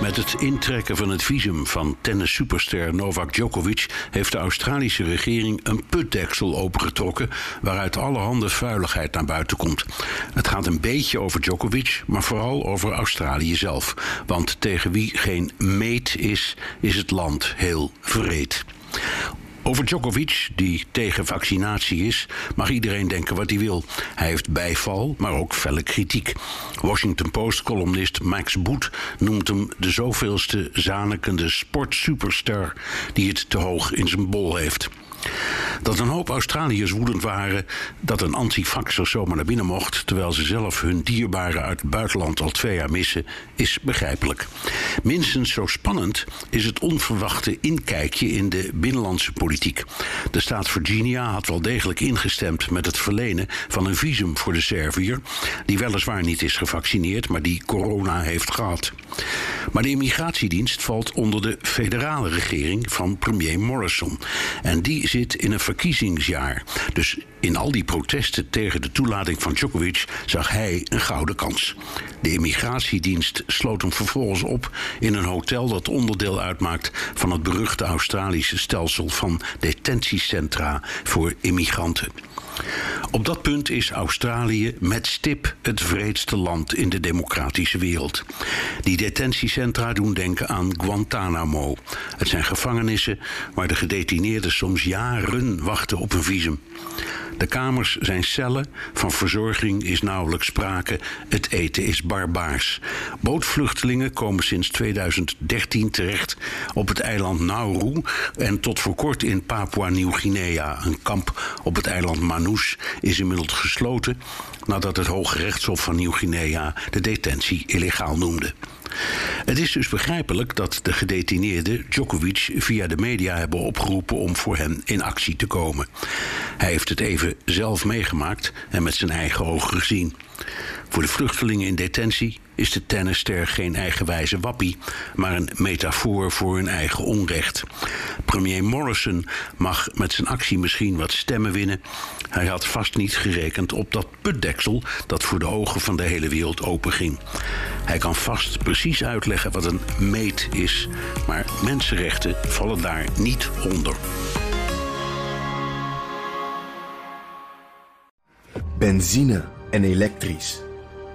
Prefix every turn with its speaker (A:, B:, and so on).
A: Met het intrekken van het visum van tennis-superster Novak Djokovic heeft de Australische regering een putdeksel opengetrokken waaruit allerhande vuiligheid naar buiten komt. Het gaat een beetje over Djokovic, maar vooral over Australië zelf. Want tegen wie geen meet is, is het land heel vreed. Over Djokovic, die tegen vaccinatie is, mag iedereen denken wat hij wil. Hij heeft bijval, maar ook felle kritiek. Washington Post-columnist Max Boet noemt hem de zoveelste zanekende sportsuperstar die het te hoog in zijn bol heeft. Dat een hoop Australiërs woedend waren dat een antifaxer zomaar naar binnen mocht, terwijl ze zelf hun dierbaren uit het buitenland al twee jaar missen, is begrijpelijk. Minstens zo spannend is het onverwachte inkijkje in de binnenlandse politiek. De staat Virginia had wel degelijk ingestemd met het verlenen van een visum voor de Serviër, die weliswaar niet is gevaccineerd, maar die corona heeft gehad. Maar de immigratiedienst valt onder de federale regering van premier Morrison. En die zit in een verkiezingsjaar. Dus in al die protesten tegen de toelating van Djokovic zag hij een gouden kans. De immigratiedienst sloot hem vervolgens op in een hotel dat onderdeel uitmaakt van het beruchte Australische stelsel van detentiecentra voor immigranten. Op dat punt is Australië met stip het vreedste land in de democratische wereld. Die detentiecentra doen denken aan Guantanamo. Het zijn gevangenissen waar de gedetineerden soms jaren wachten op een visum. De kamers zijn cellen, van verzorging is nauwelijks sprake, het eten is barbaars. Bootvluchtelingen komen sinds 2013 terecht op het eiland Nauru en tot voor kort in Papua Nieuw-Guinea. Een kamp op het eiland Manus is inmiddels gesloten nadat het Hoge Rechtshof van Nieuw-Guinea de detentie illegaal noemde. Het is dus begrijpelijk dat de gedetineerden Djokovic via de media hebben opgeroepen om voor hen in actie te komen. Hij heeft het even zelf meegemaakt en met zijn eigen ogen gezien. Voor de vluchtelingen in detentie is de tennisster geen eigenwijze wappie, maar een metafoor voor hun eigen onrecht. Premier Morrison mag met zijn actie misschien wat stemmen winnen. Hij had vast niet gerekend op dat putdeksel dat voor de ogen van de hele wereld openging. Hij kan vast precies uitleggen wat een meet is, maar mensenrechten vallen daar niet onder.
B: Benzine en elektrisch.